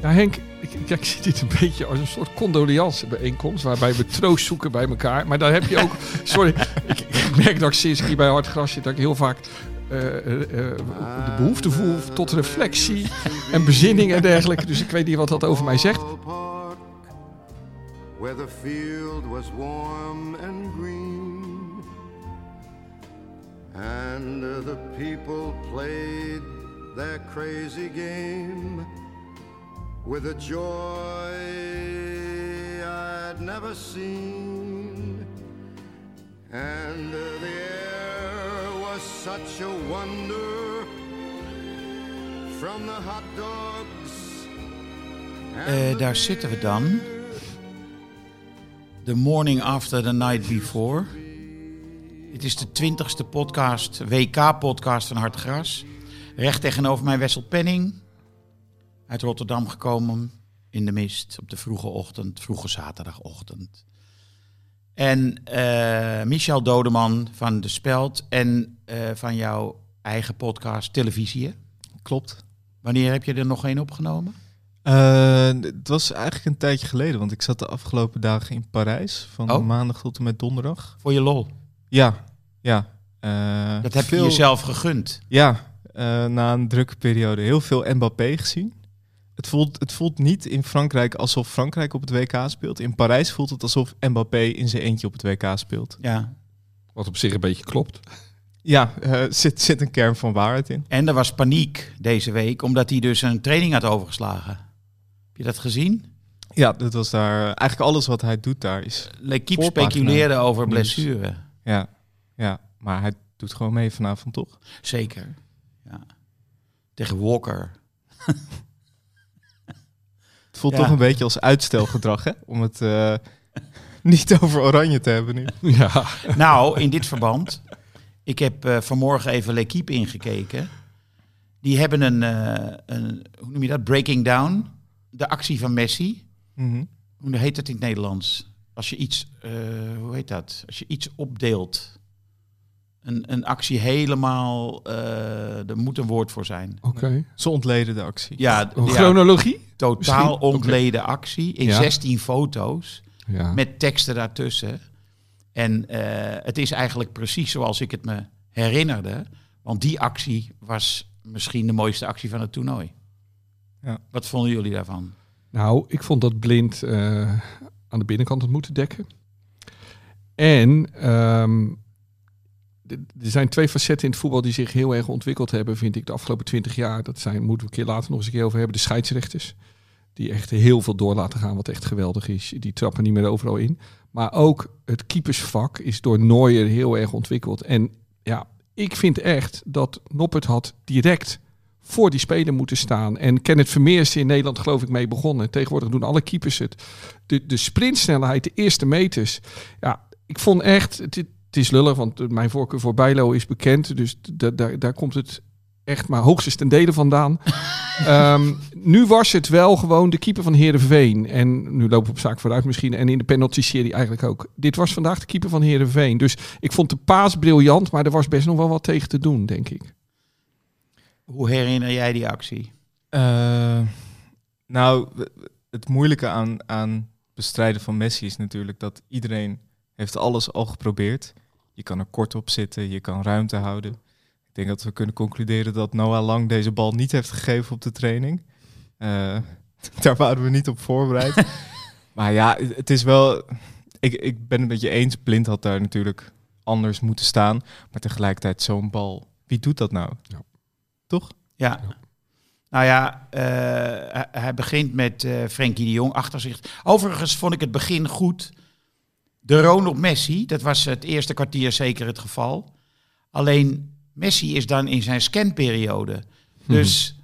Ja, Henk, ik, ik, ik zie dit een beetje als een soort condoleance-bijeenkomst... waarbij we troost zoeken bij elkaar. Maar daar heb je ook... sorry, ik, ik merk dat ik sinds ik hier bij Hartgras zit... dat ik heel vaak eh, eh, eh, de behoefte voel tot reflectie en bezinning en dergelijke. Dus ik weet niet wat dat over mij zegt. Park, where the field was warm and green, and the people played their crazy game with a joy I'd never seen, and uh, the air was such a wonder from the hot dogs. Eh, daar zitten we dan. The morning after the night before. Dit is de twintigste podcast, WK-podcast van Hartgras. Recht tegenover mij Wessel Penning. Uit Rotterdam gekomen in de mist op de vroege ochtend, vroege zaterdagochtend. En eh, Michel Dodeman van De Speld en eh, van jouw eigen podcast Televisie. Klopt. Wanneer heb je er nog één opgenomen? Eh, het was eigenlijk een tijdje geleden, want ik zat de afgelopen dagen in Parijs. Van Oh. maandag tot en met donderdag. Voor je lol. Ja, ja. Dat heb veel- je jezelf gegund. Ja, na een drukke periode. Heel veel Mbappé gezien. Het voelt, het voelt niet in Frankrijk alsof Frankrijk op het WK speelt. In Parijs voelt het alsof Mbappé in zijn eentje op het WK speelt. Ja. Wat op zich een beetje klopt. Ja, eh, zit, zit een kern van waarheid in. En er was paniek deze week, omdat hij dus een training had overgeslagen. Heb je dat gezien? Ja, dat was daar. Eigenlijk alles wat hij doet daar is. L'Equipe speculeerde over nieuws. blessure. Ja, ja, maar hij doet gewoon mee vanavond, toch? Zeker. Ja. Tegen Walker. Het voelt Ja. toch een beetje als uitstelgedrag, hè? Om het eh, niet over Oranje te hebben nu. Ja, nou, in dit verband. Ik heb eh, vanmorgen even L'Equipe ingekeken. Die hebben een, eh, een, hoe noem je dat? Breaking down. De actie van Messi. Mhm. Hoe heet het in het Nederlands? Als je iets, eh, hoe heet dat? Als je iets opdeelt. Een, een actie helemaal, eh er moet een woord voor zijn. oké. Ze ontleden de actie. Ja chronologie? Totaal misschien? Ontleden actie in Ja. 16 foto's Ja. met teksten daartussen. En eh, het is eigenlijk precies zoals ik het me herinnerde. Want die actie was misschien de mooiste actie van het toernooi. Ja. Wat vonden jullie daarvan? Nou, ik vond dat blind eh, aan de binnenkant het moeten dekken. En ehm, er zijn twee facetten in het voetbal die zich heel erg ontwikkeld hebben, vind ik, de afgelopen twintig jaar. Dat zijn, moeten we een keer later nog eens een keer over hebben, de scheidsrechters. Die echt heel veel door laten gaan, wat echt geweldig is. Die trappen niet meer overal in. Maar ook het keepersvak is door Neuer heel erg ontwikkeld. En ja, ik vind echt dat Noppert had direct voor die speler moeten staan. En Kenneth Vermeer is in Nederland geloof ik mee begonnen. Tegenwoordig doen alle keepers het. De, de sprintsnelheid, de eerste meters. Ja, ik vond echt... Het is lullig, want mijn voorkeur voor Bijlo is bekend. Dus da- daar daar komt het echt maar hoogstens ten dele vandaan. Ehm, nu was het wel gewoon de keeper van Heerenveen. En nu lopen we op zaak vooruit misschien. En in de penalty-serie eigenlijk ook. Dit was vandaag de keeper van Heerenveen. Dus ik vond de paas briljant, maar er was best nog wel wat tegen te doen, denk ik. Hoe herinner jij die actie? Eh, nou, het moeilijke aan, aan bestrijden van Messi is natuurlijk dat iedereen heeft alles al geprobeerd. Je kan er kort op zitten, je kan ruimte houden. Ik denk dat we kunnen concluderen dat Noah Lang deze bal niet heeft gegeven op de training. Eh, Daar waren we niet op voorbereid. maar ja, het is wel... Ik, ik ben het met je eens. Blind had daar natuurlijk anders moeten staan. Maar tegelijkertijd zo'n bal. Wie doet dat nou? Ja. Toch? Ja. Nou ja, eh, hij- hij begint met eh Frenkie de Jong achter zich. Overigens vond ik het begin goed. De roon op Messi, dat was het eerste kwartier zeker het geval. Alleen Messi is dan in zijn scanperiode. Dus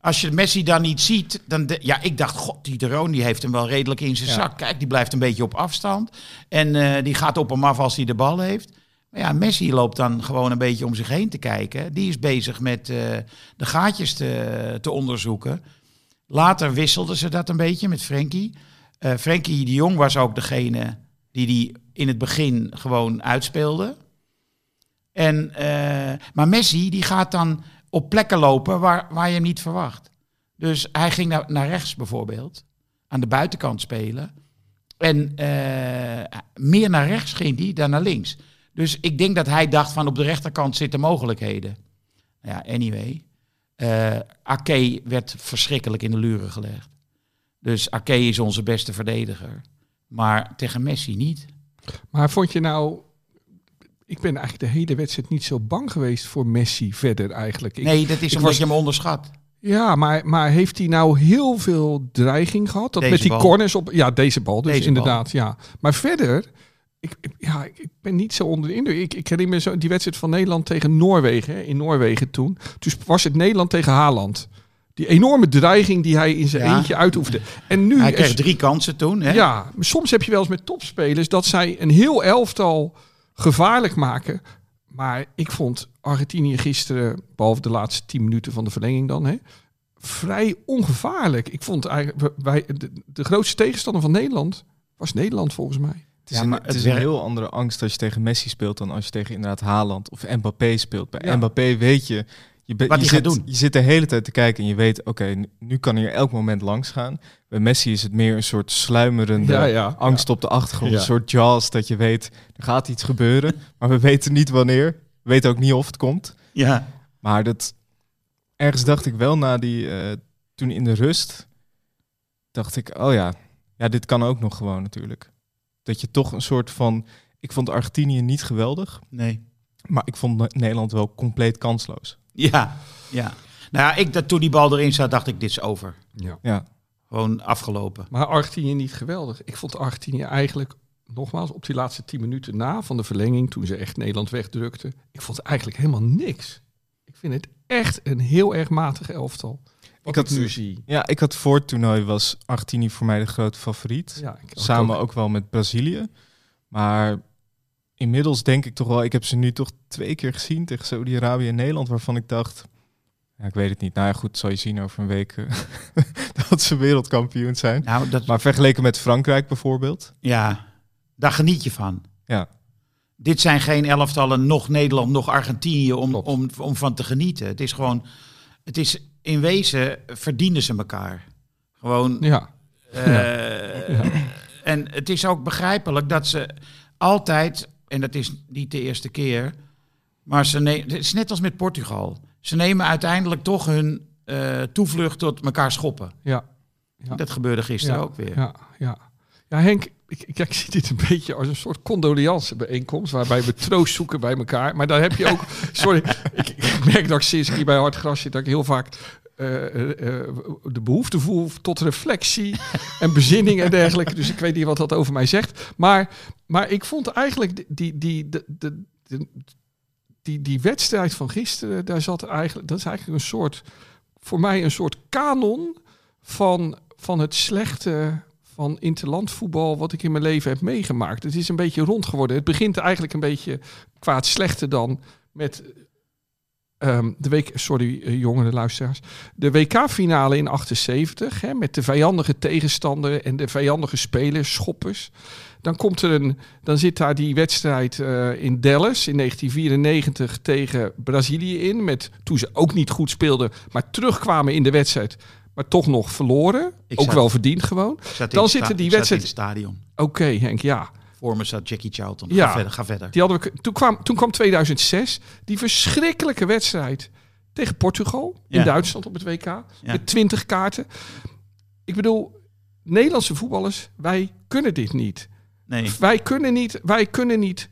als je Messi dan niet ziet, dan... de- ja, ik dacht, god, die de Roon die heeft hem wel redelijk in zijn Ja. zak. Kijk, die blijft een beetje op afstand. En eh, die gaat op hem af als hij de bal heeft. Maar ja, Messi loopt dan gewoon een beetje om zich heen te kijken. Die is bezig met eh, de gaatjes te, te onderzoeken. Later wisselden ze dat een beetje met Frenkie. Eh Frenkie de Jong was ook degene die die in het begin gewoon uitspeelde. En, eh, maar Messi die gaat dan op plekken lopen waar, waar je hem niet verwacht. Dus hij ging naar, naar rechts bijvoorbeeld, aan de buitenkant spelen. En eh, meer naar rechts ging hij dan naar links. Dus ik denk dat hij dacht van op de rechterkant zitten mogelijkheden. Ja, anyway. Ake werd verschrikkelijk in de luren gelegd. Dus Ake is onze beste verdediger. Maar tegen Messi niet. Maar vond je nou... Ik ben eigenlijk de hele wedstrijd niet zo bang geweest voor Messi verder eigenlijk. Ik, nee, dat is omdat was- je hem onderschat. Ja, maar, maar heeft hij nou heel veel dreiging gehad? Dat Deze met die bal. corners op... Ja, deze bal dus Deze inderdaad, ja. Maar verder... Ik, ik- ja, ik ben niet zo onder de indruk. Ik, ik herinner me zo die wedstrijd van Nederland tegen Noorwegen. hè, In Noorwegen toen. Toen was het Nederland tegen Haaland. Die enorme dreiging die hij in zijn Ja. eentje uitoefende. En nu... Hij is- kreeg drie kansen toen. Hè? ja, maar soms heb je wel eens met topspelers dat zij een heel elftal gevaarlijk maken. Maar ik vond Argentinië gisteren, behalve de laatste tien minuten van de verlenging dan, hè, vrij ongevaarlijk. Ik vond eigenlijk, wij, de, de grootste tegenstander van Nederland was Nederland volgens mij. Het is, Ja, een, maar het het is een heel andere angst als je tegen Messi speelt dan als je tegen inderdaad Haaland of Mbappé speelt. Bij Ja. Mbappé weet je, je, Wat je, zit, doen. je zit de hele tijd te kijken en je weet, oké, nu- nu kan hij er elk moment langs gaan. Bij Messi is het meer een soort sluimerende Ja, ja, angst op de achtergrond. Een soort jaws dat je weet, er gaat iets gebeuren, maar we weten niet wanneer. We weten ook niet of het komt. Ja. Maar dat, ergens dacht ik wel na die, eh, toen in de rust, dacht ik, oh ja, ja, dit kan ook nog gewoon natuurlijk. Dat je toch een soort van, ik vond Argentinië niet geweldig, Nee. maar ik vond Ne- Nederland wel compleet kansloos. Ja. ja. Nou ja, ik, dat, toen die bal erin zat, dacht ik, dit is over. Ja. Ja, Gewoon afgelopen. Maar Argentinië niet geweldig. Ik vond Argentinië eigenlijk, nogmaals, op die laatste tien minuten na van de verlenging, toen ze echt Nederland wegdrukten, ik vond eigenlijk helemaal niks. Ik vind het echt een heel erg matig elftal. Wat Ik ik, had- nu zie. ja ik had voor het toernooi was Argentinië voor mij de grote favoriet. Ja, Samen ook- ook wel met Brazilië. Maar inmiddels denk ik toch wel, ik heb ze nu toch twee keer gezien tegen Saudi-Arabië en Nederland, waarvan ik dacht, ja, ik weet het niet. Nou ja, goed, zal je zien over een week eh, dat ze wereldkampioen zijn. Nou, dat, Maar vergeleken met Frankrijk bijvoorbeeld. ja, daar geniet je van. Ja, Dit zijn geen elftallen, nog Nederland, nog Argentinië, om, Klopt. om, om van te genieten. Het is gewoon, het is in wezen verdienen ze elkaar. Gewoon, Ja, eh, en het is ook begrijpelijk dat ze altijd, en dat is niet de eerste keer, maar ze nemen, het is net als met Portugal. Ze nemen uiteindelijk toch hun eh, toevlucht tot elkaar schoppen. ja. Ja. Dat gebeurde gisteren ja, ook weer. Ja, ja. ja Henk, ik, ik, ik zie dit een beetje als een soort condoliance bijeenkomst, waarbij we troost zoeken bij elkaar. Maar daar heb je ook, sorry, ik, ik merk dat ik sinds ik hier bij Hartgras zit, dat ik heel vaak de behoefte voel tot reflectie en bezinning en dergelijke. Dus ik weet niet wat dat over mij zegt. Maar, maar ik vond eigenlijk die, die, die, de, de, de- die, die wedstrijd van gisteren, daar zat eigenlijk, dat is eigenlijk een soort, voor mij een soort kanon van, van het slechte van interlandvoetbal wat ik in mijn leven heb meegemaakt. Het is een beetje rond geworden. Het begint eigenlijk een beetje qua het slechte dan met ehm, de week, sorry eh, jongere luisteraars, de WK-finale in 78 hè, met de vijandige tegenstander en de vijandige spelers, schoppers. Dan komt er een, dan zit daar die wedstrijd eh, in Dallas in 1994 tegen Brazilië in, met toen ze ook niet goed speelden, maar terugkwamen in de wedstrijd, maar toch nog verloren. Ik ook zat- wel verdiend gewoon. Dan zitten die wedstrijd-. Oké, Henk, ja. Voor me zat Jackie Charlton. Ja. Ga verder, ga verder. Die hadden we, toen, kwam, toen kwam 2006, die verschrikkelijke wedstrijd tegen Portugal in Ja. Duitsland op het WK. Ja. Met 20 kaarten. Ik bedoel, Nederlandse voetballers, wij kunnen dit niet. Nee. Wij kunnen niet, wij kunnen niet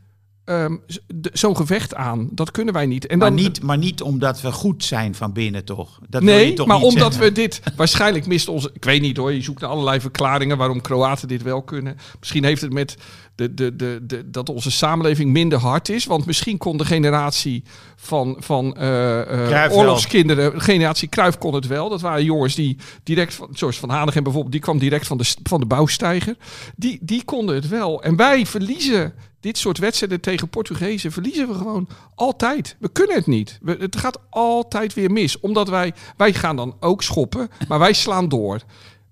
de- zo'n gevecht aan. Dat kunnen wij niet. En Maar dan, niet, maar niet omdat we goed zijn van binnen, toch? Dat wil je Nee, toch maar niet omdat zeggen? we dit... Waarschijnlijk mist onze... Ik weet niet hoor, je zoekt naar allerlei verklaringen... waarom Kroaten dit wel kunnen. Misschien heeft het met de, de, de, de, dat onze samenleving minder hard is. Want misschien kon de generatie van, van wel. oorlogskinderen... de generatie Kruif kon het wel. Dat waren jongens die direct... Van, zoals Van Hanegem bijvoorbeeld... die kwam direct van de, van de bouwsteiger. Die, die konden het wel. En wij verliezen... Dit soort wedstrijden tegen Portugezen verliezen we gewoon altijd. We kunnen het niet. We, het gaat altijd weer mis. Omdat wij, wij gaan dan ook schoppen, maar wij slaan door.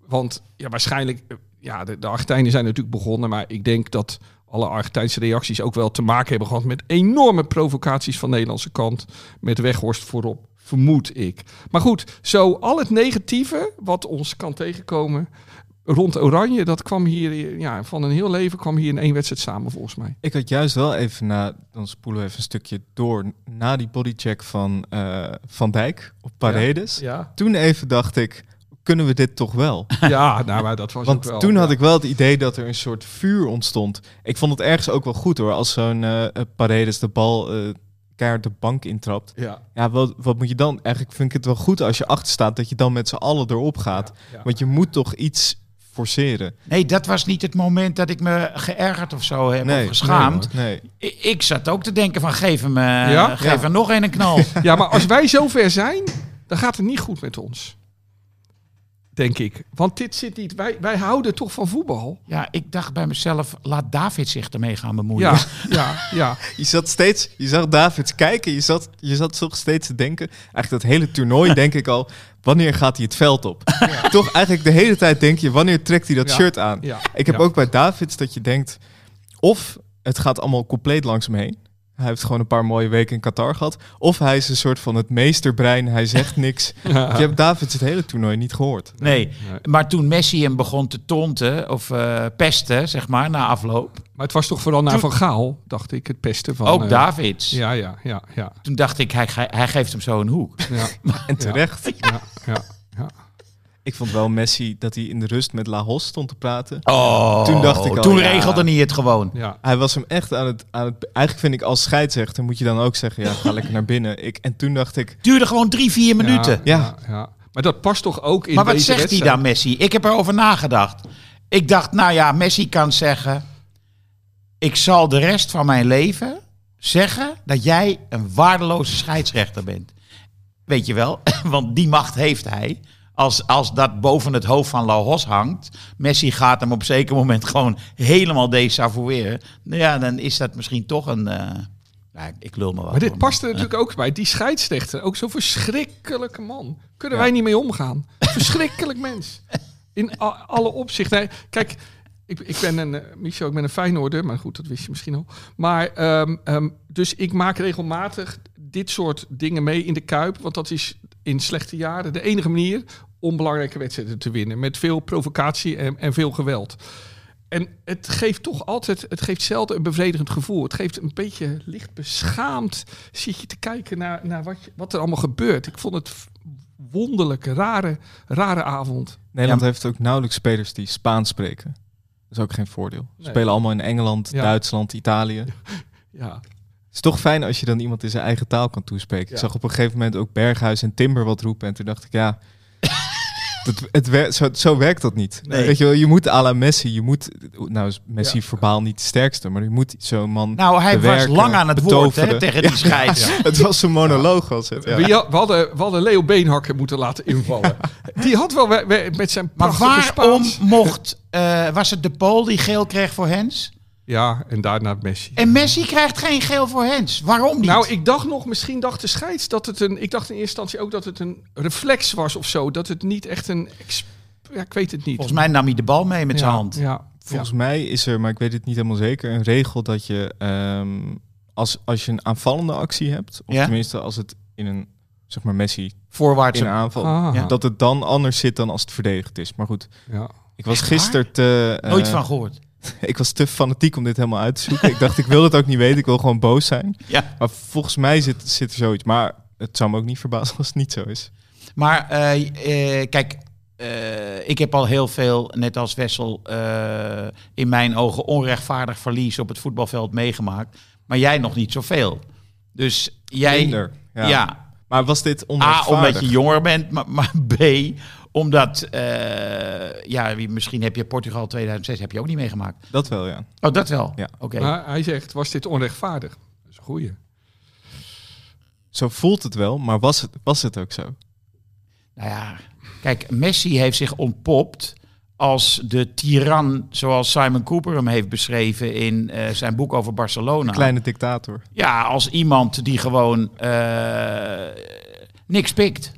Want ja, waarschijnlijk, eh, ja, de, Argentijnen zijn natuurlijk begonnen, maar ik denk dat alle Argentijnse reacties ook wel te maken hebben gehad met enorme provocaties van de Nederlandse kant. Met Weghorst voorop, vermoed ik. Maar goed, zo al het negatieve wat ons kan tegenkomen rond Oranje, dat kwam hier, ja, van een heel leven kwam hier in één wedstrijd samen volgens mij. Ik had juist wel even na, dan spoelen we even een stukje door, na die bodycheck van eh, Van Dijk op Paredes. Ja, Toen even dacht ik, kunnen we dit toch wel? ja nou, maar dat was ook Want wel. toen ja. had ik wel het idee dat er een soort vuur ontstond. Ik vond het ergens ook wel goed hoor, als zo'n eh, eh, Paredes de bal keihard de bank intrapt. Ja, Ja, wat, wat moet je dan? Eigenlijk vind ik het wel goed als je achter staat, dat je dan met z'n allen erop gaat. ja. Want je moet toch iets forceren. Nee, dat was niet het moment dat ik me geërgerd of zo heb Nee, of geschaamd. Nee. Ik zat ook te denken van geef hem, eh, Ja? geef hem nog een, een knal. Ja, maar als wij zo ver zijn, dan gaat het niet goed met ons. Denk ik. Want dit zit niet. Wij, wij houden toch van voetbal. ja, ik dacht bij mezelf, laat David zich ermee gaan bemoeien. Ja, ja, ja. Je zat steeds, je zag Davids kijken, je zat, je zat toch steeds te denken. Eigenlijk dat hele toernooi denk ik al, wanneer gaat hij het veld op? Toch eigenlijk de hele tijd denk je, wanneer trekt hij dat Ja. shirt aan? ja. Ik heb ook bij Davids dat je denkt, of het gaat allemaal compleet langs hem heen. Hij heeft gewoon een paar mooie weken in Qatar gehad. Of hij is een soort van het meesterbrein, hij zegt niks. Je hebt Davids het hele toernooi niet gehoord. Nee, maar toen Messi hem begon te tonten of eh, pesten, zeg maar, na afloop. Maar het was toch vooral naar Toen- Van Gaal, dacht ik, het pesten van... ook eh, Davids. Ja, ja, ja, ja. Toen dacht ik, hij, ge- hij geeft hem zo een hoek. ja, En terecht. ja, ja, vond wel Messi dat hij in de rust met Lahos stond te praten. Oh, Toen dacht ik al, Toen ja. regelde hij het gewoon. ja. Hij was hem echt aan het, aan het... Eigenlijk vind ik als scheidsrechter moet je dan ook zeggen... ja, ga lekker naar binnen. Ik, en toen dacht ik... Duurde gewoon drie, vier minuten. Ja, Ja. ja, ja. Maar dat past toch ook in maar wat deze zegt hij dan, Messi? Ik heb erover nagedacht. Ik dacht, nou ja, Messi kan zeggen... Ik zal de rest van mijn leven zeggen dat jij een waardeloze scheidsrechter bent. Weet je wel? Want die macht heeft hij. Als, als dat boven het hoofd van Laos hangt... Messi gaat hem op een zeker moment gewoon helemaal desavoueren. Nou ja, dan is dat misschien toch een... eh, ja, ik lul me wat. Maar dit past er natuurlijk ook bij. Die scheidsrechter, ook zo'n verschrikkelijke man. Kunnen wij niet mee omgaan. Verschrikkelijk mens. In alle opzichten. Kijk, ik, ik ben een, eh, Michel, ik ben een Feyenoorder. Maar goed, dat wist je misschien al. Maar, ehm, ehm, dus ik maak regelmatig dit soort dingen mee in de Kuip. Want dat is in slechte jaren de enige manier om belangrijke wedstrijden te winnen. Met veel provocatie en, en veel geweld. En het geeft toch altijd, het geeft zelden een bevredigend gevoel. Het geeft een beetje licht beschaamd. Zit je te kijken naar, naar wat, je- wat er allemaal gebeurt. Ik vond het wonderlijke, rare, rare avond. Nederland Ja. heeft ook nauwelijks spelers die Spaans spreken. Dat is ook geen voordeel. Ze Nee. spelen allemaal in Engeland, Ja. Duitsland, Italië. Ja, is toch fijn als je dan iemand in zijn eigen taal kan toespreken. Ja. Ik zag op een gegeven moment ook Berghuis en Timber wat roepen. En toen dacht ik, ja, dat, het wer- zo, zo werkt dat niet. Nee. Weet je wel, je moet à la Messi. Je moet, nou is Messi Ja. verbaal niet de sterkste, maar je moet zo'n man Nou, hij was lang aan het woord hè, tegen die scheids. Het was een monoloog, was het. Ja. We, hadden, we hadden Leo Beenhakker moeten laten invallen. Die had wel we- we- met zijn Maar waarom Spaans... mocht, eh, was het de Pool die geel kreeg voor Hens? Ja, en daarna Messi. En Messi krijgt geen geel voor Hens. Waarom niet? Nou, ik dacht nog, misschien dacht de scheids dat het een... Ik dacht in eerste instantie ook dat het een reflex was of zo. Dat het niet echt een... Ja, ik weet het niet. Volgens mij nam hij de bal mee met ja, zijn hand. Ja, Volgens mij is er, maar ik weet het niet helemaal zeker, een regel dat je ehm, als, als je een aanvallende actie hebt, of Ja. tenminste als het in een zeg maar Messi Voorwaarts. in een aanval, Ah. Ja. dat het dan anders zit dan als het verdedigd is. Maar goed, ja. ik was gisteren te, eh, Nooit van gehoord. ik was te fanatiek om dit helemaal uit te zoeken. ik dacht, ik wil het ook niet weten, ik wil gewoon boos zijn. Ja. Maar volgens mij zit, zit er zoiets. Maar het zou me ook niet verbazen als het niet zo is. Maar eh, eh, kijk, eh, ik heb al heel veel, net als Wessel, in mijn ogen onrechtvaardig verlies op het voetbalveld meegemaakt. Maar jij nog niet zoveel. Dus jij... Minder, Ja. ja. Maar was dit A, onrechtvaardig? omdat je jonger bent, maar, maar B, omdat... eh, ja, wie- misschien heb je Portugal 2006 heb je ook niet meegemaakt. Dat wel, ja. Oh, dat wel? Ja. Oké. Maar hij zegt, was dit onrechtvaardig? Dat is een goeie. Zo voelt het wel, maar was het, was het ook zo? Nou ja, kijk, Messi heeft zich ontpopt als de tiran, zoals Simon Cooper hem heeft beschreven in eh, zijn boek over Barcelona. Kleine dictator. Ja, als iemand die gewoon eh, niks pikt.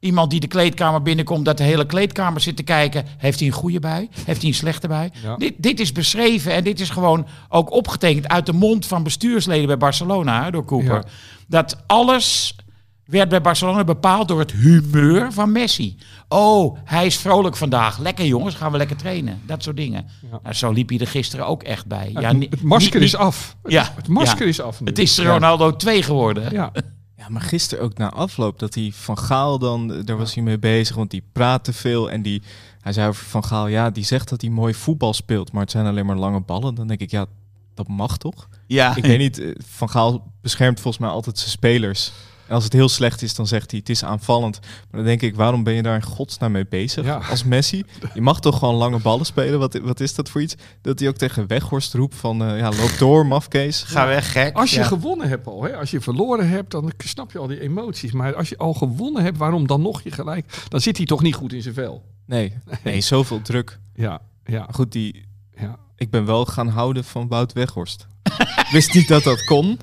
Iemand die de kleedkamer binnenkomt, dat de hele kleedkamer zit te kijken. Heeft hij een goede bui? Heeft hij een slechte bui? Ja. Dit, dit is beschreven en dit is gewoon ook opgetekend uit de mond van bestuursleden bij Barcelona, hè, door Cooper. Ja. Dat alles werd bij Barcelona bepaald door het humeur van Messi. Oh, hij is vrolijk vandaag. Lekker jongens, gaan we lekker trainen. Dat soort dingen. Ja. Nou, zo liep hij er gisteren ook echt bij. Ja, het, masker niet- is af. Ja, Het masker ja. is af nu. Het is Ronaldo 2 geworden. Ja. Ja, maar gisteren ook na afloop dat hij Van Gaal dan, daar was hij mee bezig, want die praat te veel en die, hij zei over Van Gaal, ja, die zegt dat hij mooi voetbal speelt, maar het zijn alleen maar lange ballen. Dan denk ik, ja, dat mag toch? Ja, Ik weet niet, eh, Van Gaal beschermt volgens mij altijd zijn spelers. En als het heel slecht is, dan zegt hij, het is aanvallend. Maar dan denk ik, waarom ben je daar in godsnaam mee bezig Ja. als Messi? Je mag toch gewoon lange ballen spelen? Wat, wat is dat voor iets? Dat hij ook tegen Weghorst roept van, eh, ja, loop door, mafkees. ga weg, gek. Als je Ja. gewonnen hebt al, hè? als je verloren hebt, dan snap je al die emoties. Maar als je al gewonnen hebt, waarom dan nog je gelijk? Dan zit hij toch niet goed in zijn vel. Nee, nee, zoveel druk. Ja, ja, Maar goed, die, ja. Ik ben wel gaan houden van Wout Weghorst. Wist niet dat dat kon.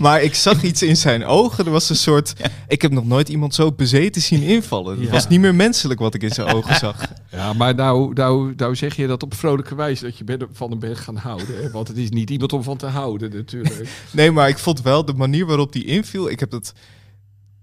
Maar ik zag iets in zijn ogen. Er was een soort... Ik heb nog nooit iemand zo bezeten zien invallen. Het Ja. was niet meer menselijk wat ik in zijn ogen zag. Ja, maar nou, nou, nou zeg je dat op vrolijke wijze dat je bent- van hem bent gaan houden. Hè? Want het is niet iemand om van te houden natuurlijk. Nee, maar ik vond wel de manier waarop die inviel. Ik heb dat,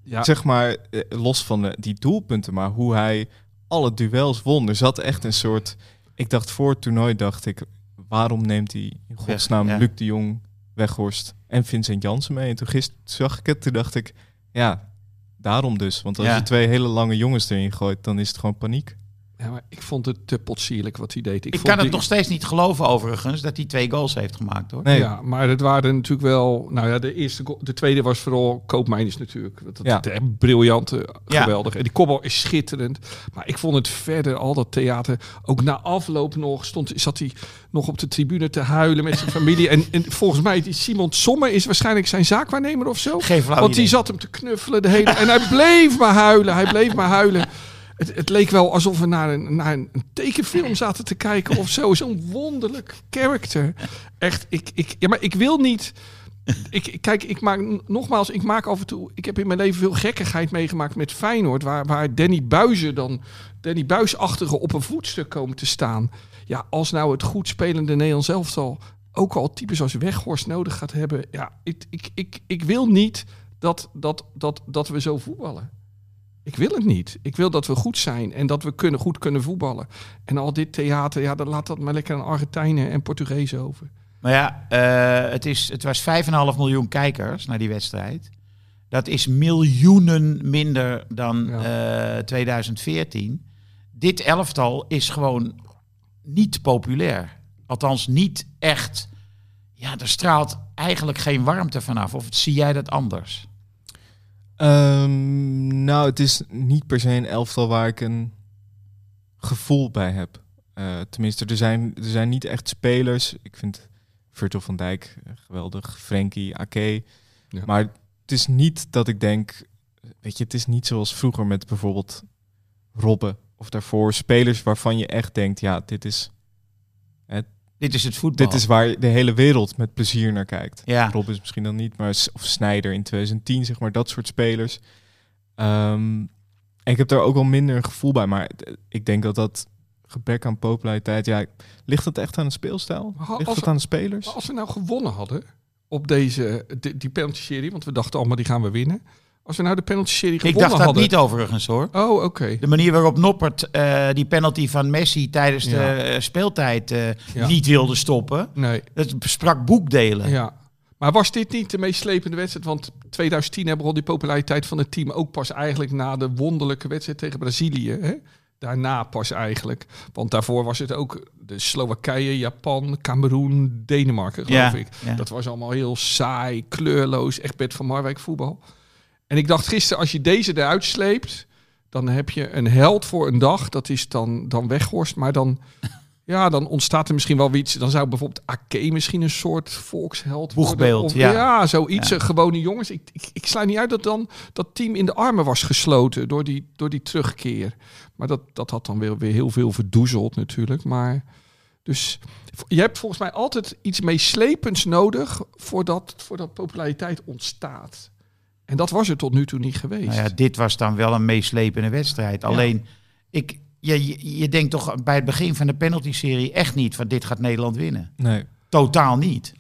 Ja, zeg maar, eh, los van de, die doelpunten, maar hoe hij alle duels won. Er zat echt een soort... Ik dacht voor het toernooi, dacht ik, waarom neemt hij in godsnaam ja. Luc de Jong, Weghorst en Vincent Jansen mee? En toen gisteren zag ik het, toen dacht ik, ja, daarom dus. Want als Ja. je twee hele lange jongens erin gooit, dan is het gewoon paniek. Ik vond het te potsierlijk wat hij deed. Ik, kan het die- nog steeds niet geloven overigens dat hij twee goals heeft gemaakt hoor. Nee, Ja, maar het waren natuurlijk wel... Nou ja, de, eerste, goal- de tweede was vooral Koopmeiners natuurlijk. Dat, dat, Ja. dat- briljant, eh, Ja. geweldig. En die kopbal is schitterend. Maar ik vond het verder, al dat theater... Ook na afloop nog stond, zat hij nog op de tribune te huilen met zijn familie. En, en volgens mij, die Simon Sommer is waarschijnlijk zijn zaakwaarnemer of zo. Geen Want die zat hem te knuffelen de hele... En hij bleef maar huilen, hij bleef maar huilen. Het, het leek wel alsof we naar een, naar een, tekenfilm zaten te kijken of zo. Zo'n wonderlijk karakter. Echt, ik, ik, ja, maar ik wil niet... Ik, kijk, ik maak nogmaals, ik maak af en toe. Ik heb in mijn leven veel gekkigheid meegemaakt met Feyenoord, waar, waar Danny Buizen dan, Danny Buisachtige op een voetstuk komen te staan. Ja, als nou het goed spelende Nederlands elftal ook al types als Weghorst nodig gaat hebben. Ja, ik, ik, ik, ik wil niet dat, dat, dat, dat we zo voetballen. Ik wil het niet. Ik wil dat we goed zijn en dat we kunnen, goed kunnen voetballen. En al dit theater, ja, dan laat dat maar lekker aan Argentijnen en Portugezen over. Maar ja, eh, het, is, het was 5,5 miljoen kijkers naar die wedstrijd. Dat is miljoenen minder dan Ja. eh, 2014. Dit elftal is gewoon niet populair. Althans, niet echt. Ja, er straalt eigenlijk geen warmte vanaf. Of zie jij dat anders? Ehm, nou, het is niet per se een elftal waar ik een gevoel bij heb. Eh, tenminste, er zijn, er zijn niet echt spelers. Ik vind Virgil van Dijk eh, geweldig, Frenkie, Ake. Ja. Maar het is niet dat ik denk, weet je, het is niet zoals vroeger met bijvoorbeeld Robben of daarvoor spelers waarvan je echt denkt, ja, dit is, Dit is het voetbal. dit is waar de hele wereld met plezier naar kijkt. Ja. Rob is misschien dan niet, maar of Snyder in 2010, zeg maar, dat soort spelers. Ehm, en ik heb daar ook wel minder een gevoel bij, maar ik denk dat dat gebrek aan populariteit, ja, ligt het echt aan de speelstijl? Ligt het aan de spelers? Als we nou gewonnen hadden op deze die, die penalty-serie, want we dachten allemaal die gaan we winnen. Als we nou de penalty-serie Ik gewonnen dacht dat hadden... niet overigens hoor. Oh, oké. De manier waarop Noppert eh, die penalty van Messi tijdens Ja. de eh, speeltijd eh, Ja. niet wilde stoppen. Nee, Dat sprak boekdelen. ja. Maar was dit niet de meest slepende wedstrijd? Want 2010 hebben we al die populariteit van het team ook pas eigenlijk na de wonderlijke wedstrijd tegen Brazilië. Hè? Daarna pas eigenlijk. Want daarvoor was het ook de Slowakije, Japan, Cameroen, Denemarken, geloof Ja, ik. Dat was allemaal heel saai, kleurloos, echt Bert van Marwijk voetbal. En ik dacht gisteren, als je deze eruit sleept, dan heb je een held voor een dag. Dat is dan, dan weghorst. Maar dan, ja, dan ontstaat er misschien wel iets. Dan zou bijvoorbeeld Ake misschien een soort volksheld worden. Boegbeeld, Of, ja. zoiets. Ja. eh, Gewone jongens. Ik, ik, ik sluit niet uit dat dan dat team in de armen was gesloten door die, door die terugkeer. Maar dat, dat had dan weer, weer heel veel verdoezeld natuurlijk. Maar dus je hebt volgens mij altijd iets meeslepends nodig voordat, voordat populariteit ontstaat. En dat was er tot nu toe niet geweest. Nou ja, dit was dan wel een meeslepende wedstrijd. Alleen, ik, je, je, je denkt toch bij het begin van de penalty-serie echt niet van dit gaat Nederland winnen. Nee. Totaal niet.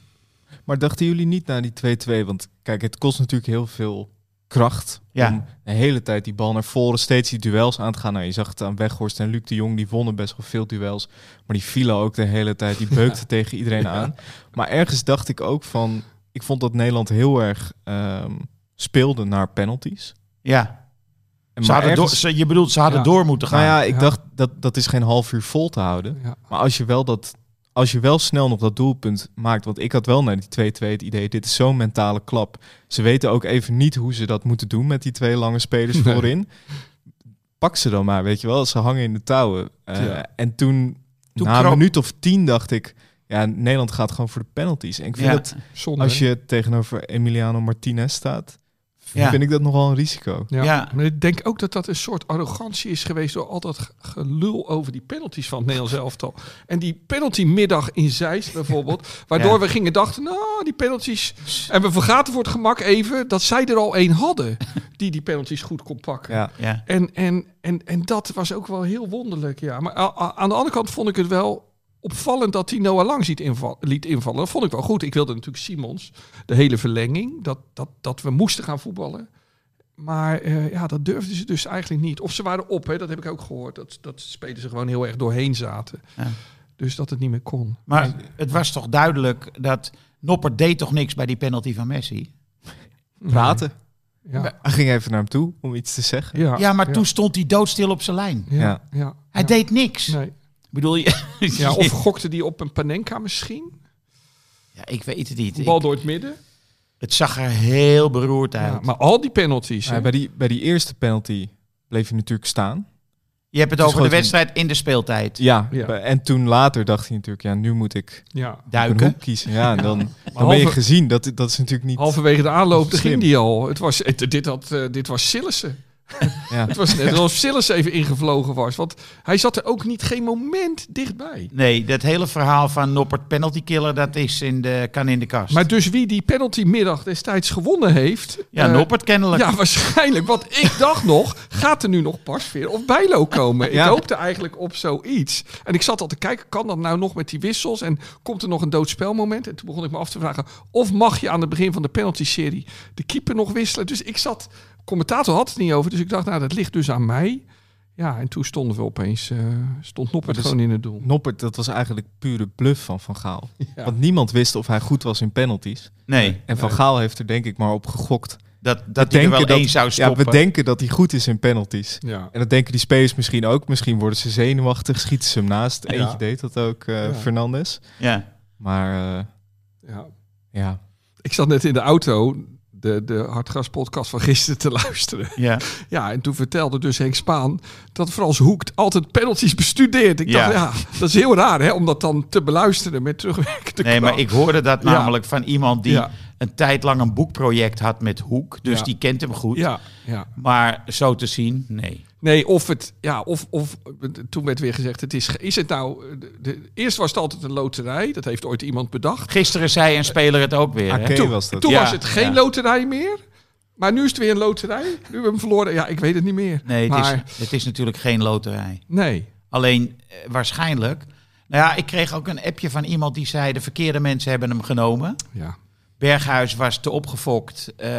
Maar dachten jullie niet na die 2-2? Want kijk, het kost natuurlijk heel veel kracht Ja. om de hele tijd die bal naar voren, steeds die duels aan te gaan. Nou, je zag het aan Weghorst en Luc de Jong, die wonnen best wel veel duels. Maar die vielen ook de hele tijd, die beukten tegen iedereen aan. Maar ergens dacht ik ook van, ik vond dat Nederland heel erg ehm, speelde naar penalties. Ja. En Ze maar hadden ergens- door, ze, je bedoelt, ze hadden Ja. door moeten gaan. nou ja, ik Ja. dacht dat dat is geen half uur vol te houden. Ja. Maar als je wel dat, als je wel snel nog dat doelpunt maakt, want ik had wel naar die 2-2 het idee, dit is zo'n mentale klap. Ze weten ook even niet hoe ze dat moeten doen met die twee lange spelers Nee. voorin. Pak ze dan maar, weet je wel. Ze hangen in de touwen. Eh, Ja. En toen, Toen na kroop- een minuut of tien, dacht ik, ja, Nederland gaat gewoon voor de penalties. En ik vind Ja. dat, Zonde, als je tegenover Emiliano Martinez staat, Ja. vind ik dat nogal een risico. Ja. Ja. Maar ik denk ook dat dat een soort arrogantie is geweest door al dat ge- gelul over die penalties van het Nederlands elftal. En die penaltymiddag in Zeist bijvoorbeeld, waardoor Ja. we gingen dachten, nou, die penalties... En we vergaten voor het gemak even dat zij er al één hadden die die penalties goed kon pakken. Ja. Ja. En, en, en, en dat was ook wel heel wonderlijk, ja. Maar aan de andere kant vond ik het wel opvallend dat hij Noah Lang ziet inval, liet invallen. Dat vond ik wel goed. Ik wilde natuurlijk Simons, de hele verlenging, dat, dat, dat we moesten gaan voetballen. Maar eh, ja, dat durfden ze dus eigenlijk niet. Of ze waren op, hè, dat heb ik ook gehoord. Dat, dat spelers er gewoon heel erg doorheen zaten. Ja. Dus dat het niet meer kon. Maar het was toch duidelijk dat Noppert deed toch niks bij die penalty van Messi? Praten. Ja, Hij ging even naar hem toe om iets te zeggen. ja, Ja, maar toen stond hij doodstil op zijn lijn. Ja, Ja. ja, Hij ja. deed niks. Nee. Bedoel je? Ja, of gokte die op een Panenka misschien? Ja, ik weet het niet. Een bal Ik- door het midden? het zag er heel beroerd uit. Ja, maar al die penalties. Ja, bij, die, bij die eerste penalty bleef hij natuurlijk staan. je hebt het over de wedstrijd in de speeltijd. Ja, Ja. en toen later dacht hij natuurlijk, ja, nu moet ik ja. een Duiken. hoek kiezen. Ja, en dan, dan ben je gezien. Dat, dat is natuurlijk niet... Halverwege de aanloop ging die al. Het was, het, dit, had, eh, dit was Sillissen. Ja. Het was net alsof Sillissen even ingevlogen was. Want hij zat er ook niet geen moment dichtbij. Nee, dat hele verhaal van Noppert penalty killer, dat is in de, kan in de kast. Maar dus wie die penaltymiddag destijds gewonnen heeft... ja, eh, Noppert kennelijk. Ja, waarschijnlijk. Want ik dacht nog, gaat er nu nog Pasveer of Bijlo komen? Ja. Ik hoopte eigenlijk op zoiets. En ik zat al te kijken, kan dat nou nog met die wissels? En komt er nog een doodspelmoment? En toen begon ik me af te vragen, of mag je aan het begin van de penalty-serie de keeper nog wisselen? Dus ik zat, commentator had het niet over, dus ik dacht, nou, dat ligt dus aan mij. Ja, en toen stonden we opeens, eh, stond Noppert dus- gewoon in het doel. Noppert, dat was eigenlijk pure bluff van Van Gaal. Ja. Want niemand wist of hij goed was in penalties. Nee, En Van Gaal heeft er denk ik maar op gegokt. dat, dat hij er wel dat, één zou ja, stoppen. we denken dat hij goed is in penalties. Ja. En dat denken die spelers misschien ook. Misschien worden ze zenuwachtig, schieten ze hem naast. Eentje Ja. deed dat ook, eh Ja. Fernandes. ja. Maar eh, ja. ja, Ik zat net in de auto de, de Hartgras podcast van gisteren te luisteren. Ja. Ja, en toen vertelde dus Henk Spaan dat Frans Hoek altijd penalties bestudeert. Ik Ja. dacht, ja, dat is heel raar hè, om dat dan te beluisteren met terugwerkende Nee, maar ik hoorde dat Ja. namelijk van iemand die Ja. een tijd lang een boekproject had met Hoek. Dus die kent hem goed. Ja, ja. Maar zo te zien, nee. Nee, of het, ja, of, of toen werd weer gezegd, het is, ge- is het nou, de, de- eerst was het altijd een loterij, dat heeft ooit iemand bedacht. Gisteren zei een speler het ook weer. hè? Ake Toen, was dat. toen Ja, was het geen ja. loterij meer, maar nu is het weer een loterij. Nu hebben we hem verloren, ja, ik weet het niet meer. Nee, het, maar, is, het is natuurlijk geen loterij. nee. Alleen eh, waarschijnlijk. Nou ja, ik kreeg ook een appje van iemand die zei: de verkeerde mensen hebben hem genomen. Ja. Berghuis was te opgefokt. Eh,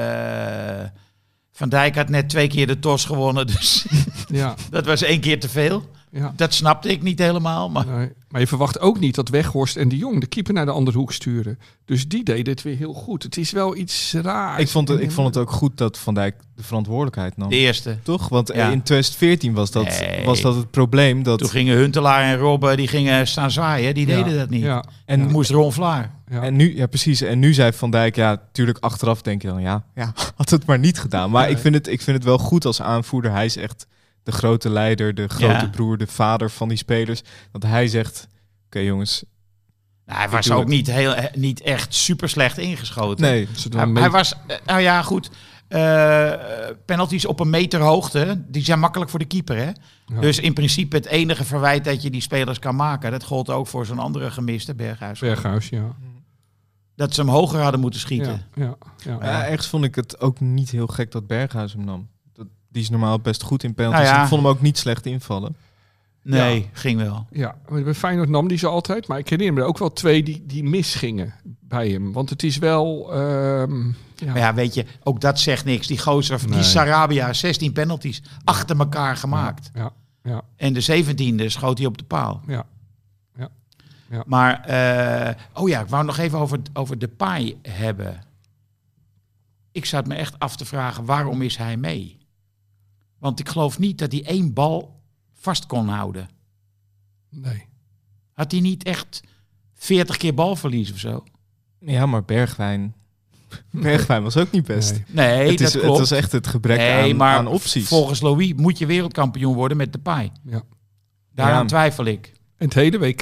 van Dijk had net twee keer de tos gewonnen, dus Ja. dat was één keer te veel. Ja. Dat snapte ik niet helemaal. Maar Nee. Maar je verwacht ook niet dat Weghorst en de Jong de keeper naar de andere hoek sturen. Dus die deden het weer heel goed. Het is wel iets raars. Ik vond, het, ik vond het ook goed dat Van Dijk de verantwoordelijkheid nam. de eerste. Toch? Want Ja. in 2014 was dat, Nee. was dat het probleem. Dat, Toen gingen Huntelaar en Robben die gingen staan zwaaien. Die Ja. deden dat niet. Ja, en, moest Ron Vlaar. ja. en nu, ja, precies. En nu zei Van Dijk, ja, tuurlijk achteraf denk je dan, ja, ja had het maar niet gedaan. Maar Nee. ik, vind het, ik vind het wel goed als aanvoerder. Hij is echt de grote leider, de grote Ja. broer, de vader van die spelers. Dat hij zegt, oké jongens, Nou, hij was ook het. niet, heel, eh, niet echt super slecht ingeschoten. nee, Hij, hij was, eh, nou ja, goed. eh, penalties op een meter hoogte, die zijn makkelijk voor de keeper. Hè? Ja. Dus in principe het enige verwijt dat je die spelers kan maken, dat gold ook voor zo'n andere gemiste Berghuis. Berghuis, ja. Dat ze hem hoger hadden moeten schieten. Ja, ja, ja. Ja, ergens vond ik het ook niet heel gek dat Berghuis hem nam. Die is normaal best goed in penalties. Nou ja. Ik vond hem ook niet slecht invallen. Nee, ging wel. Ja, maar bij Feyenoord nam die ze altijd. Maar ik herinner me er ook wel twee die, die misgingen bij hem. Want het is wel... ehm, ja. Maar ja, weet je, ook dat zegt niks. Die gozer, Nee. die Sarabia, 16 penalties achter elkaar gemaakt. Ja, ja, En de 17e schoot hij op de paal. ja. Maar, eh, oh ja, ik wou nog even over, over de paai hebben. Ik zat me echt af te vragen, waarom is hij mee? Want ik geloof niet dat hij één bal vast kon houden. Nee. Had hij niet echt 40 keer balverlies of zo? Ja, maar Bergwijn... Bergwijn was ook niet best. Nee. Nee, het, dat is, het was echt het gebrek nee, aan, maar aan opties. volgens Louis moet je wereldkampioen worden met de paai. Ja. Daaraan Ja. twijfel ik. En het hele WK,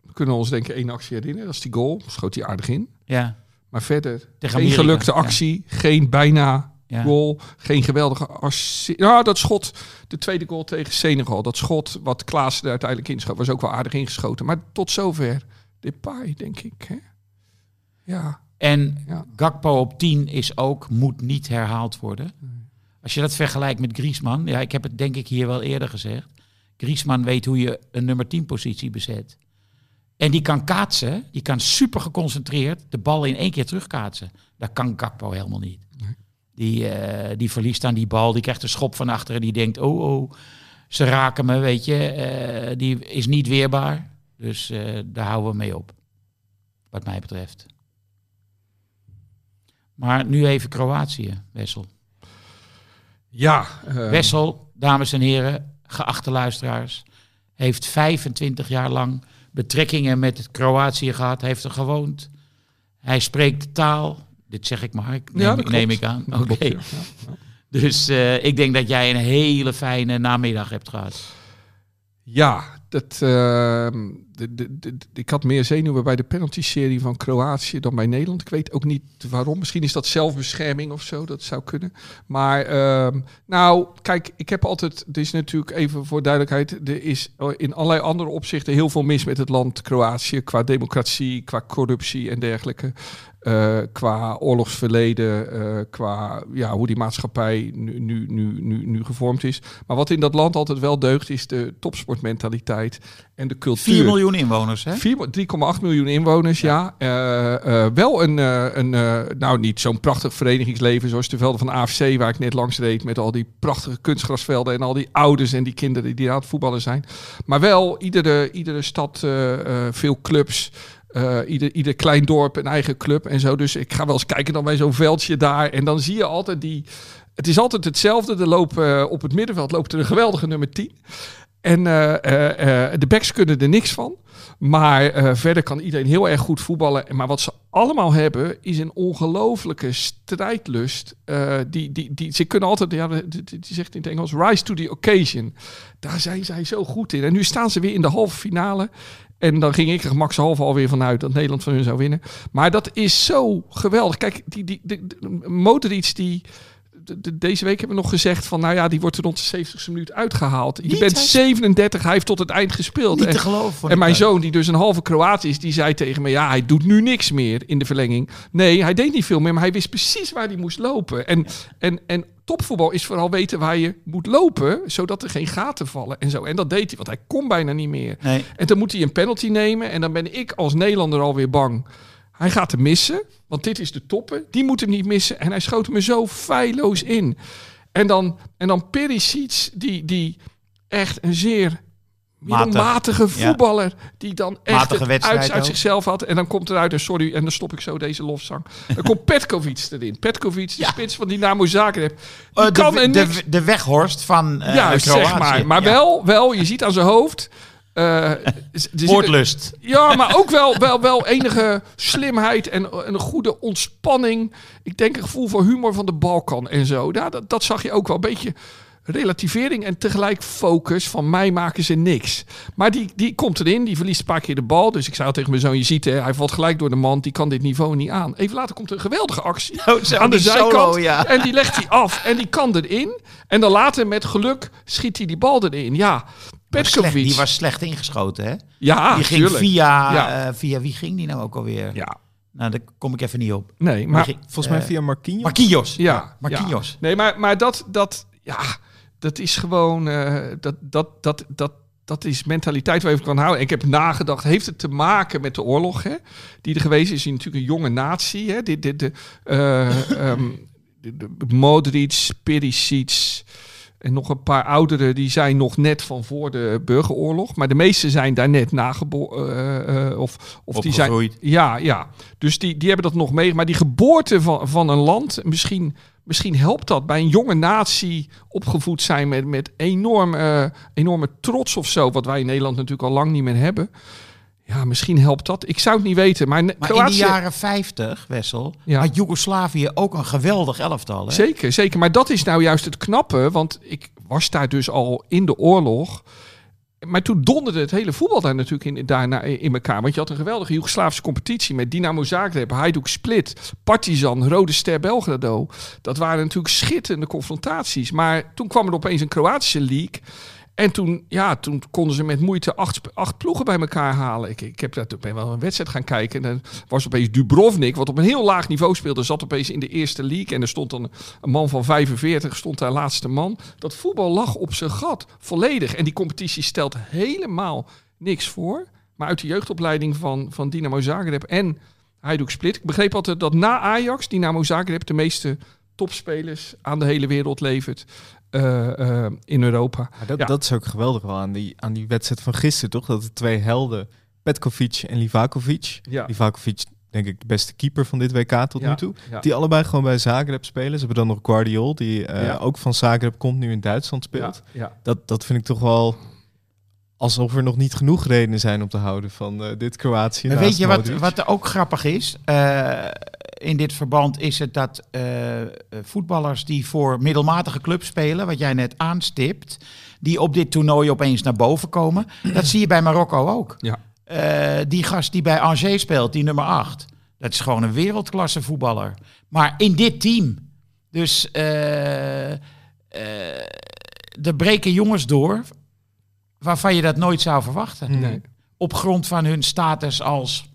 we kunnen ons denk ik één actie herinneren. Dat is die goal. Schoot hij aardig in. Ja, Maar verder, Tegen geen Amerika, gelukte ja. actie. Geen bijna ja. goal. Geen geweldige assi- Ja, dat schot, de tweede goal tegen Senegal. Dat schot wat Klaassen er uiteindelijk inschoot, was ook wel aardig ingeschoten. Maar tot zover Depay, denk ik. Hè? Ja, En Ja. Gakpo op 10 is ook, moet niet herhaald worden. Als je dat vergelijkt met Griezmann, ja, ik heb het denk ik hier wel eerder gezegd. Griezmann weet hoe je een nummer 10 positie bezet. En die kan kaatsen, die kan super geconcentreerd de bal in één keer terugkaatsen. Dat kan Gakpo helemaal niet. Die, eh, die verliest aan die bal, die krijgt een schop van achteren, die denkt, oh oh, ze raken me, weet je. Eh, die is niet weerbaar, dus eh, daar houden we mee op, wat mij betreft. Maar nu even Kroatië, Wessel. ja Wessel, dames en heren, geachte luisteraars, heeft 25 jaar lang betrekkingen met Kroatië gehad, heeft er gewoond. Hij spreekt de taal. Dit zeg ik maar, ik neem, ja, neem ik aan. Oké. klopt, ja. Ja. Dus eh, ik denk dat jij een hele fijne namiddag hebt gehad. Ja, dat, ehm, de, de, de- ik had meer zenuwen bij de penalty-serie van Kroatië dan bij Nederland. Ik weet ook niet waarom. Misschien is dat zelfbescherming of zo. Dat zou kunnen. Maar ehm, nou, kijk, ik heb altijd. Er is natuurlijk even voor duidelijkheid. Er is in allerlei andere opzichten heel veel mis met het land Kroatië. Qua democratie, qua corruptie en dergelijke. Eh, qua oorlogsverleden, eh, qua ja, hoe die maatschappij nu, nu, nu, nu, nu gevormd is. Maar wat in dat land altijd wel deugt, is de topsportmentaliteit en de cultuur. 4 miljoen inwoners, hè? 4 3,8 miljoen inwoners, ja. Eh, wel een, een nou niet zo'n prachtig verenigingsleven zoals de velden van AFC, waar ik net langs reed, met al die prachtige kunstgrasvelden en al die ouders en die kinderen die aan het voetballen zijn. Maar wel iedere, iedere stad, veel clubs. Eh, ieder, ieder klein dorp een eigen club en zo. Dus ik ga wel eens kijken dan bij zo'n veldje daar. En dan zie je altijd die... Het is altijd hetzelfde. Er lopen, eh, op het middenveld loopt er een geweldige nummer 10. En eh, de backs kunnen er niks van. Maar verder kan iedereen heel erg goed voetballen. Maar wat ze allemaal hebben, is een ongelofelijke strijdlust. Die, die, die, ze kunnen altijd, ja, die zegt in het Engels, rise to the occasion. Daar zijn zij zo goed in. En nu staan ze weer in de halve finale. En dan ging ik er makshalve alweer vanuit dat Nederland van hun zou winnen. Maar dat is zo geweldig. Kijk, die, die, die, die Modric die... de- de- deze week hebben we nog gezegd van, nou ja, die wordt er rond de 70ste minuut uitgehaald. Je Niet, bent hij- 37, hij heeft tot het eind gespeeld. Niet En- te geloven. en mijn zoon, die dus een halve Kroaat is, die zei tegen me: Ja, hij doet nu niks meer in de verlenging. Nee, hij deed niet veel meer, maar hij wist precies waar hij moest lopen. En, en, en topvoetbal is vooral weten waar je moet lopen, zodat er geen gaten vallen en zo. En dat deed hij, want hij kon bijna niet meer. Nee. En dan moet hij een penalty nemen. En dan ben ik als Nederlander alweer bang. Hij gaat hem missen, want dit is de toppen. Die moet hem niet missen. En hij schoot me zo feilloos in. En dan, en dan Perisic, die, die echt een zeer middelmatige voetballer die dan echt Matige uit, uit zichzelf had. En dan komt eruit, en sorry, en dan stop ik zo deze lofzang. Dan komt Petkovic erin. Petkovic, de Ja. spits van Dynamo Zagreb. Die Eh, kan de, er de, niks... de, weghorst van eh ja, zeg maar. Maar wel, wel, je ziet aan zijn hoofd... eh, zit- Woordlust. Ja, maar ook wel, wel, wel enige slimheid en en een goede ontspanning. Ik denk een gevoel voor humor van de Balkan en zo. Ja, dat, dat zag je ook wel. Een beetje relativering en tegelijk focus. Van mij maken ze niks. Maar die, die komt erin, die verliest een paar keer de bal. Dus ik zei al tegen mijn zoon, je ziet hè, hij valt gelijk door de man. Die kan dit niveau niet aan. Even later komt er een geweldige actie Oh, zo, aan de zijkant. solo, ja. En die legt hij af en die kan erin. En dan later met geluk schiet hij die bal erin. Ja, Petkovic. die was slecht ingeschoten, hè? ja, die ging tuurlijk. via, Ja. eh, via... Wie ging die nou ook alweer? Ja, Nou, daar kom ik even niet op. nee, Maar ging- Volgens mij eh, via Marquinhos. Marquinhos. Ja, Marquinhos. ja. Nee, maar, maar dat, dat, ja, dat is gewoon, eh, dat, dat, dat, dat, dat is mentaliteit waar je van kan houden. En ik heb nagedacht, heeft het te maken met de oorlog, hè, die er geweest is? Natuurlijk een jonge natie, hè, de, eh, ehm, de, de Modric, Perisic en nog een paar ouderen, die zijn nog net van voor de burgeroorlog. Maar de meeste zijn daar net nageboren, of, of die zijn... Ja, ja. Dus die, die hebben dat nog mee. Maar die geboorte van, van een land, misschien, misschien helpt dat bij een jonge natie opgevoed zijn met, met enorm, eh, enorme trots of zo. Wat wij in Nederland natuurlijk al lang niet meer hebben. Ja, misschien helpt dat. Ik zou het niet weten. Maar, Ne- Maar Kroatië, in de jaren 50, Wessel, Ja. had Joegoslavië ook een geweldig elftal. Hè? Zeker, zeker. Maar dat is nou juist het knappe. Want ik was daar dus al in de oorlog. Maar toen donderde het hele voetbal daar natuurlijk in, daarna in elkaar. Want je had een geweldige Joegoslavische competitie met Dynamo Zagreb, Hajduk Split, Partizan, Rode Ster Belgrado. Dat waren natuurlijk schitterende confrontaties. Maar toen kwam er opeens een Kroatische league. En toen, ja, toen konden ze met moeite acht, acht ploegen bij elkaar halen. Ik, ik heb daar ben wel een wedstrijd gaan kijken. En dan was opeens Dubrovnik, wat op een heel laag niveau speelde, zat opeens in de eerste league. En er stond dan een man van 45, stond daar laatste man. Dat voetbal lag op zijn gat, volledig. En die competitie stelt helemaal niks voor. Maar uit de jeugdopleiding van, van Dynamo Zagreb en Hajduk Split. Ik begreep altijd dat na Ajax, Dynamo Zagreb de meeste topspelers aan de hele wereld levert. Eh, eh, in Europa. Maar dat, Ja. dat is ook geweldig wel aan die, aan die wedstrijd van gisteren, toch? Dat de twee helden, Petkovic en Livakovic. Ja. Livakovic, denk ik, de beste keeper van dit WK tot Ja, nu toe. ja. Die allebei gewoon bij Zagreb spelen. Ze hebben dan nog Guardiol, die eh, Ja. ook van Zagreb komt, nu in Duitsland speelt. Ja, ja. Dat, dat vind ik toch wel alsof er nog niet genoeg redenen zijn om te houden van eh, dit Kroatië. Weet je wat, wat er ook grappig is? Eh, in dit verband is het dat eh, voetballers die voor middelmatige clubs spelen, wat jij net aanstipt, die op dit toernooi opeens naar boven komen, dat zie je bij Marokko ook. Ja. Eh, die gast die bij Angers speelt, die nummer 8, dat is gewoon een wereldklasse voetballer. Maar in dit team. Dus eh, er breken jongens door waarvan je dat nooit zou verwachten Nee. op grond van hun status als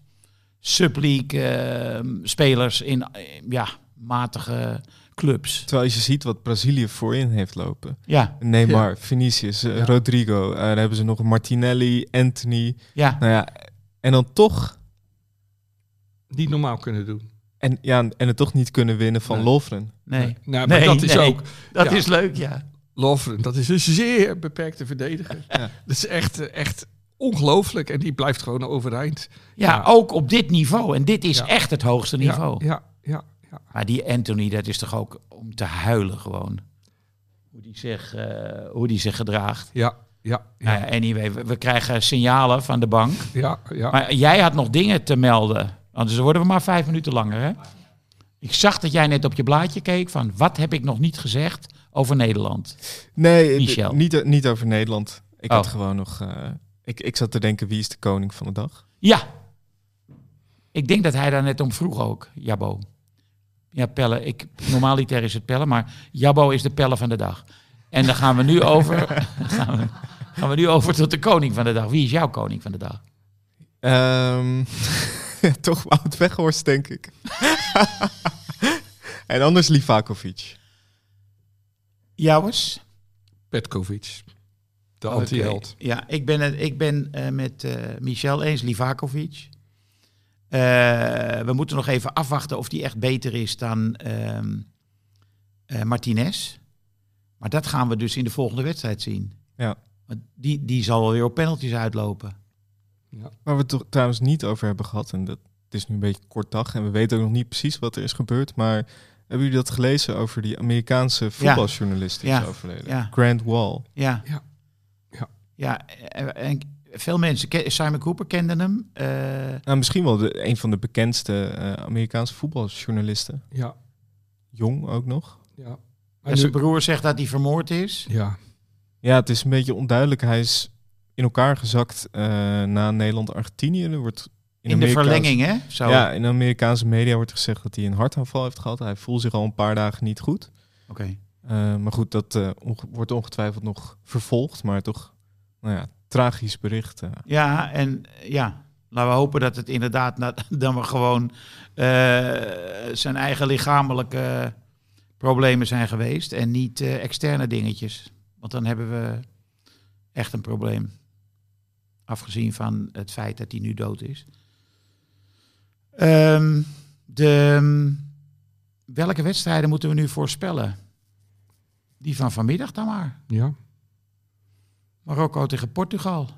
subleague eh, spelers in eh, ja, matige clubs. Terwijl je ziet wat Brazilië voorin heeft lopen. Ja, Neymar, Vinicius, eh, Ja. Rodrigo. daar hebben ze nog Martinelli, Anthony. ja. Nou ja, en dan toch... Niet normaal kunnen doen. En, ja, en het toch niet kunnen winnen van Nee. Lovren. Nee. Nou, maar Nee, dat is nee. ook. Dat Ja. is leuk, ja. Lovren, dat is een zeer beperkte verdediger. Ja. Dat is echt, echt ongelooflijk. En die blijft gewoon overeind. ja. Ja. ook op dit niveau. En dit is Ja. echt het hoogste niveau. Ja, ja, ja. ja. Maar die Anthony, dat is toch ook om te huilen gewoon. Hoe die zich, eh, hoe die zich gedraagt. Ja, ja, ja, Nou ja, anyway, we, we krijgen signalen van de bank. ja, ja. Maar jij had nog dingen te melden. Anders worden we maar vijf minuten langer, hè? Ik zag dat jij net op je blaadje keek van... wat heb ik nog niet gezegd over Nederland? Nee, Michel. niet, niet over Nederland. Ik Oh. had gewoon nog... eh, ik, ik zat te denken, wie is de koning van de dag? Ja. Ik denk dat hij daar net om vroeg ook, Jabbo. Ja, Pelle. Ik, normaaliter is het Pelle, maar Jabbo is de Pelle van de dag. En dan gaan we nu over... gaan, we, gaan we nu over tot de koning van de dag. Wie is jouw koning van de dag? Ehm, toch Wout Weghorst, denk ik. en anders Livakovic. Jouwens? Petkovic. De anti-held. Ja, ik ben, het, ik ben eh, met eh, Michel eens, Livakovic. Eh, we moeten nog even afwachten of die echt beter is dan ehm, eh, Martinez. Maar dat gaan we dus in de volgende wedstrijd zien. Ja. Want die, die zal wel weer op penalties uitlopen. Waar we het toch trouwens niet over hebben gehad, en dat het is nu een beetje kort dag en we weten ook nog niet precies wat er is gebeurd, maar hebben jullie dat gelezen over die Amerikaanse voetbaljournalist die Ja. is overleden? Ja. Grant Wall. Ja. Ja. Ja. Ja, en, en veel mensen, Simon Cooper kenden hem. Eh, Nou, misschien wel de, een van de bekendste eh, Amerikaanse voetbaljournalisten. Ja, Jong ook nog. ja. en zijn broer zegt dat hij vermoord is. Ja, Ja, het is een beetje onduidelijk. Hij is in elkaar gezakt eh, na Nederland-Argentinië. Er wordt In, de verlenging, hè? Zo. Ja, in de Amerikaanse media wordt gezegd dat hij een hartaanval heeft gehad. Hij voelt zich al een paar dagen niet goed. Oké. Eh, maar goed, dat eh, onge- wordt ongetwijfeld nog vervolgd. Maar toch, nou ja, tragisch bericht. eh. Ja, en ja, laten we hopen dat het inderdaad na- dan we gewoon eh, zijn eigen lichamelijke problemen zijn geweest en niet eh, externe dingetjes. Want dan hebben we echt een probleem. Afgezien van het feit dat hij nu dood is. Ehm, de, welke wedstrijden moeten we nu voorspellen? Die van vanmiddag dan maar. ja. Marokko tegen Portugal.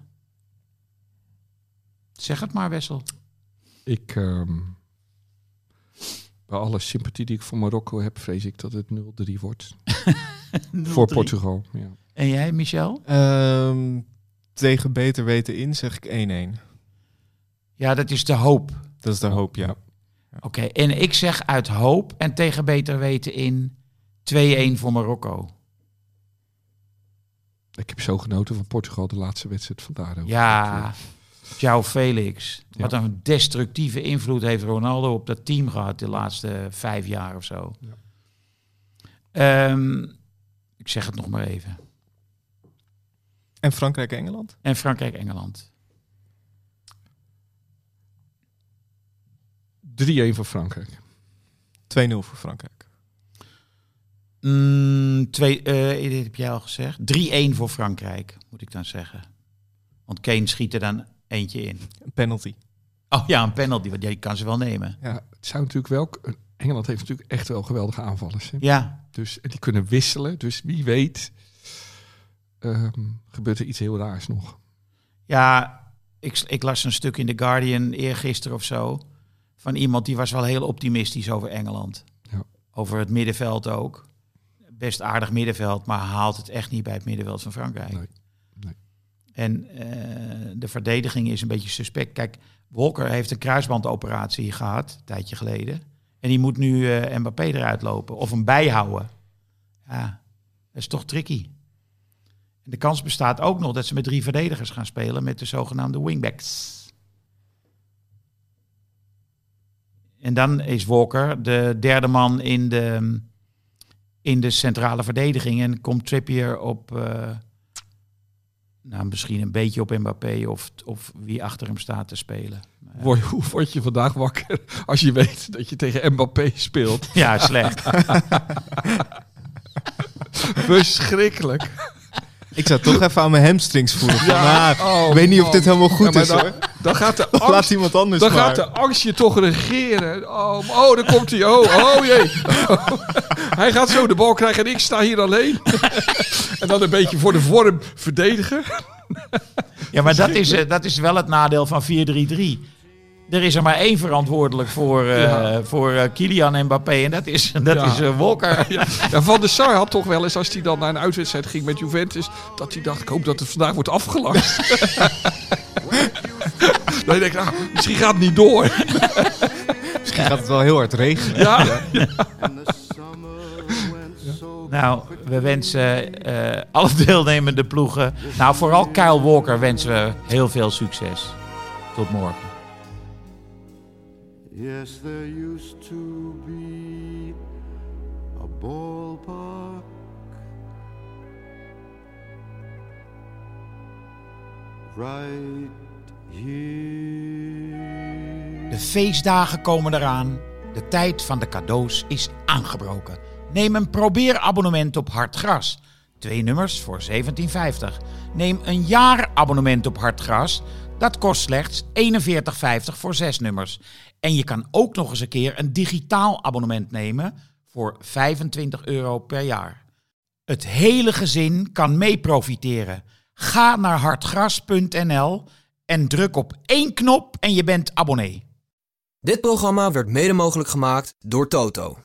Zeg het maar, Wessel. Ik, ehm, bij alle sympathie die ik voor Marokko heb, vrees ik dat het 0-3 wordt. voor 0-3. Portugal, ja. En jij, Michel? Ehm, tegen beter weten in zeg ik 1-1. Ja, dat is de hoop. Dat is de hoop, ja. Oké, en ik zeg uit hoop en tegen beter weten in 2-1 voor Marokko. Ik heb zo genoten van Portugal de laatste wedstrijd vandaar. ook. Ja, ciao Felix. Ja. Wat een destructieve invloed heeft Ronaldo op dat team gehad de laatste vijf jaar of zo. Ja. Ehm, ik zeg het nog maar even. En Frankrijk-Engeland? En Frankrijk-Engeland. 3-1 voor Frankrijk. 2-0 voor Frankrijk. Mm, twee, eh, dit heb jij al gezegd. 3-1 voor Frankrijk, moet ik dan zeggen. Want Kane schiet er dan eentje in. Een penalty. Oh ja, een penalty, want die kan ze wel nemen. Ja, het zou natuurlijk wel. Engeland heeft natuurlijk echt wel geweldige aanvallers. Hè? Ja, Dus en die kunnen wisselen. Dus wie weet ehm, gebeurt er iets heel raars nog. ja ik, ik las een stuk in The Guardian eergisteren of zo. Van iemand die was wel heel optimistisch over Engeland. Ja. Over het middenveld ook. Best aardig middenveld, maar haalt het echt niet bij het middenveld van Frankrijk. Nee, nee. En eh, de verdediging is een beetje suspect. Kijk, Walker heeft een kruisbandoperatie gehad, een tijdje geleden. En die moet nu eh, Mbappé eruit lopen of hem bijhouden. Ja, dat is toch tricky. En de kans bestaat ook nog dat ze met drie verdedigers gaan spelen met de zogenaamde wingbacks. En dan is Walker de derde man in de, in de centrale verdediging. En komt Trippier op, eh, nou, misschien een beetje op Mbappé of, of wie achter hem staat te spelen. Word- Hoe word je vandaag wakker als je weet dat je tegen Mbappé speelt? ja, slecht. Verschrikkelijk. Ik zou toch even aan mijn hamstrings voelen. Van, Ja, ah, oh, ik weet niet of man. dit helemaal goed Ja, maar is dan, hoor. Dan gaat de Laat angst, iemand anders dan maar. gaat de angst je toch regeren. Oh, oh daar komt hij. Oh, oh jee. hij gaat zo de bal krijgen en ik sta hier alleen. en dan een beetje voor de vorm verdedigen. Ja, maar dat is, eh, dat is wel het nadeel van 4-3-3. Er is er maar één verantwoordelijk voor, eh, Ja. voor eh, Kylian Mbappé en dat is, dat Ja. is eh, Walker. Ja, ja, Van der Sar had toch wel eens, als hij dan naar een uitwedstrijd ging met Juventus, dat hij dacht, ik hoop dat het vandaag wordt afgelast. dat je denkt, nou, misschien gaat het niet door. Misschien gaat het wel heel hard regenen. Ja, Nou, we wensen eh, alle deelnemende ploegen, nou vooral Kyle Walker wensen we heel veel succes. Tot morgen. Yes, there used to be a ballpark right here. De feestdagen komen eraan. De tijd van de cadeaus is aangebroken. Neem een probeerabonnement op Hartgras. Twee nummers voor 17,50. Neem een jaarabonnement op Hartgras. Dat kost slechts 41,50 voor zes nummers. En je kan ook nog eens een keer een digitaal abonnement nemen voor 25 euro per jaar. Het hele gezin kan mee profiteren. Ga naar hartgras.nl en druk op één knop en je bent abonnee. Dit programma werd mede mogelijk gemaakt door Toto.